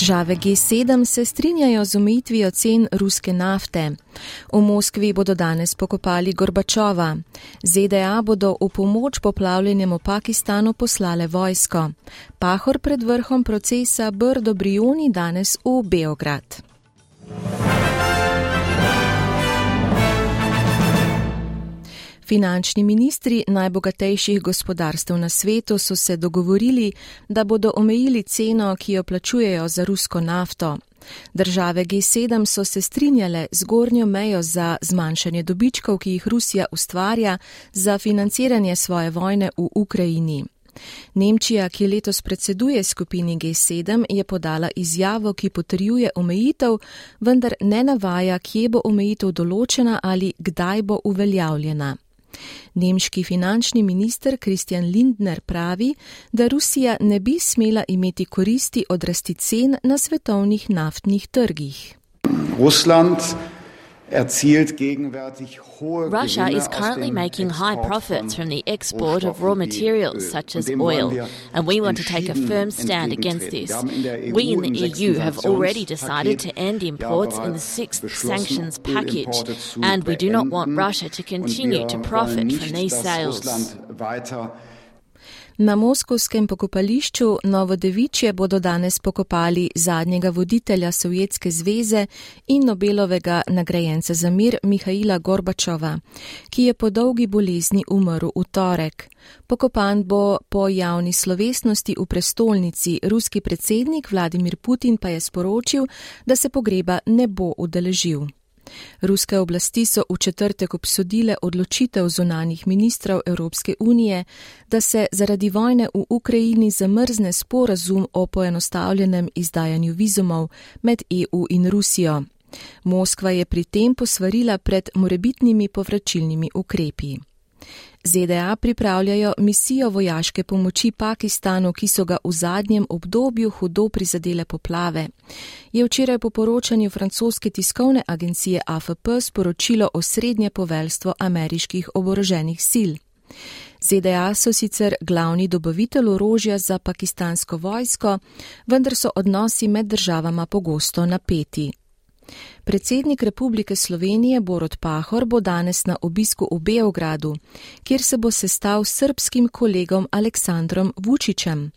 Države G7 se strinjajo z omejitvijo cen ruske nafte. V Moskvi bodo danes pokopali Gorbačova. ZDA bodo v pomoč poplavljenemu Pakistanu poslale vojsko. Pahor pred vrhom procesa Brdo Brioni danes v Beograd. Finančni ministri najbogatejših gospodarstv na svetu so se dogovorili, da bodo omejili ceno, ki jo plačujejo za rusko nafto. Države G7 so se strinjale z gornjo mejo za zmanjšanje dobičkov, ki jih Rusija ustvarja za financiranje svoje vojne v Ukrajini. Nemčija, ki letos predseduje skupini G7, je podala izjavo, ki potrjuje omejitev, vendar ne navaja, kje bo omejitev določena ali kdaj bo uveljavljena. Nemški finančni minister Kristjan Lindner pravi, da Rusija ne bi smela imeti koristi od rasti cen na svetovnih naftnih trgih. Rusland Russia is currently making high profits from the export of raw materials such as oil, and we want to take a firm stand against this. We in the EU have already decided to end imports in the sixth sanctions package, and we do not want Russia to continue to profit from these sales. Na moskovskem pokopališču Novodevičje bodo danes pokopali zadnjega voditelja Sovjetske zveze in Nobelovega nagrajenca za mir Mihajla Gorbačova, ki je po dolgi bolezni umrl v torek. Pokopan bo po javni slovesnosti v prestolnici, ruski predsednik Vladimir Putin pa je sporočil, da se pogreba ne bo udeležil. Ruske oblasti so v četrtek obsodile odločitev zunanih ministrov Evropske unije, da se zaradi vojne v Ukrajini zamrzne sporazum o poenostavljenem izdajanju vizumov med EU in Rusijo. Moskva je pri tem posvarila pred morebitnimi povračilnimi ukrepi. ZDA pripravljajo misijo vojaške pomoči Pakistanu, ki so ga v zadnjem obdobju hudo prizadele poplave. Je včeraj po poročanju francoske tiskovne agencije AFP sporočilo osrednje poveljstvo ameriških oboroženih sil. ZDA so sicer glavni dobavitelj orožja za pakistansko vojsko, vendar so odnosi med državama pogosto napeti. Predsednik Republike Slovenije Borod Pahor bo danes na obisku v Beogradu, kjer se bo sestal s srbskim kolegom Aleksandrom Vučićem.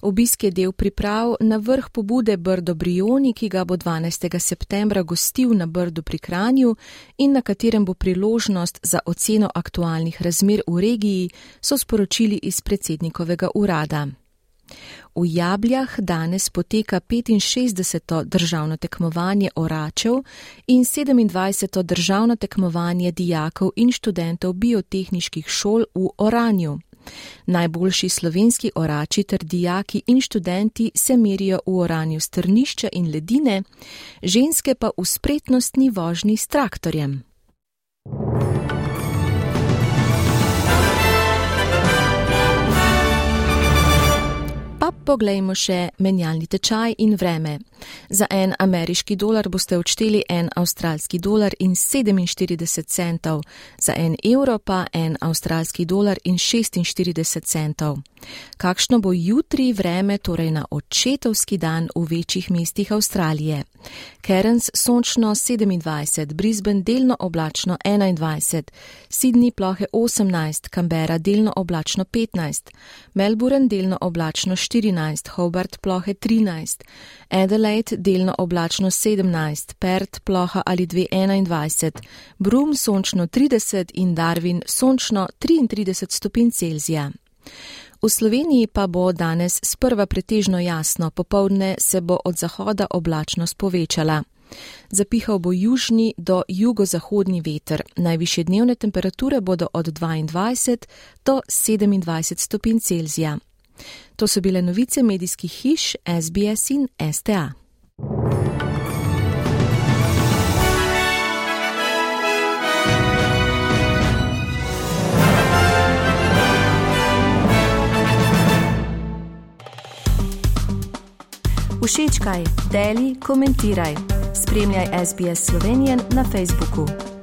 Obisk je del priprav na vrh pobude Brdo Brioni, ki ga bo 12. septembra gostil na Brdu pri Kranju in na katerem bo priložnost za oceno aktualnih razmer v regiji, so sporočili iz predsednikovega urada. V Jabljah danes poteka 65. državno tekmovanje oračev in 27. državno tekmovanje dijakov in študentov biotehniških šol v Oranju. Najboljši slovenski orači ter dijaki in študenti se merijo v oranju strnišča in ledine, ženske pa v spretnostni vožnji s traktorjem. Poglejmo še menjalni tečaj in vreme. Za en ameriški dolar boste odšteli en avstralski dolar in 47 centov, za en evro pa en avstralski dolar in 46 centov. Kakšno bo jutri vreme, torej na očetovski dan v večjih mestih Avstralije? Cairns sončno 27, Brisbane delno oblačno 21, Sydney plohe 18, Canberra delno oblačno 15, Melbourne delno oblačno 14, Hobart plohe 13, Adelaide delno oblačno 17, Perth ploha ali 221, Broome sončno 30 in Darwin sončno 33 stopinj Celzija. V Sloveniji pa bo danes sprva pretežno jasno, popovdne se bo od zahoda oblačnost povečala. Zapihal bo južni do jugozahodni veter. Najviše dnevne temperature bodo od 22 do 27 stopinj Celzija. To so bile novice medijskih hiš SBS in STA. Všečkaj, deli, komentiraj. Spremljaj SBS Slovenijo na Facebooku.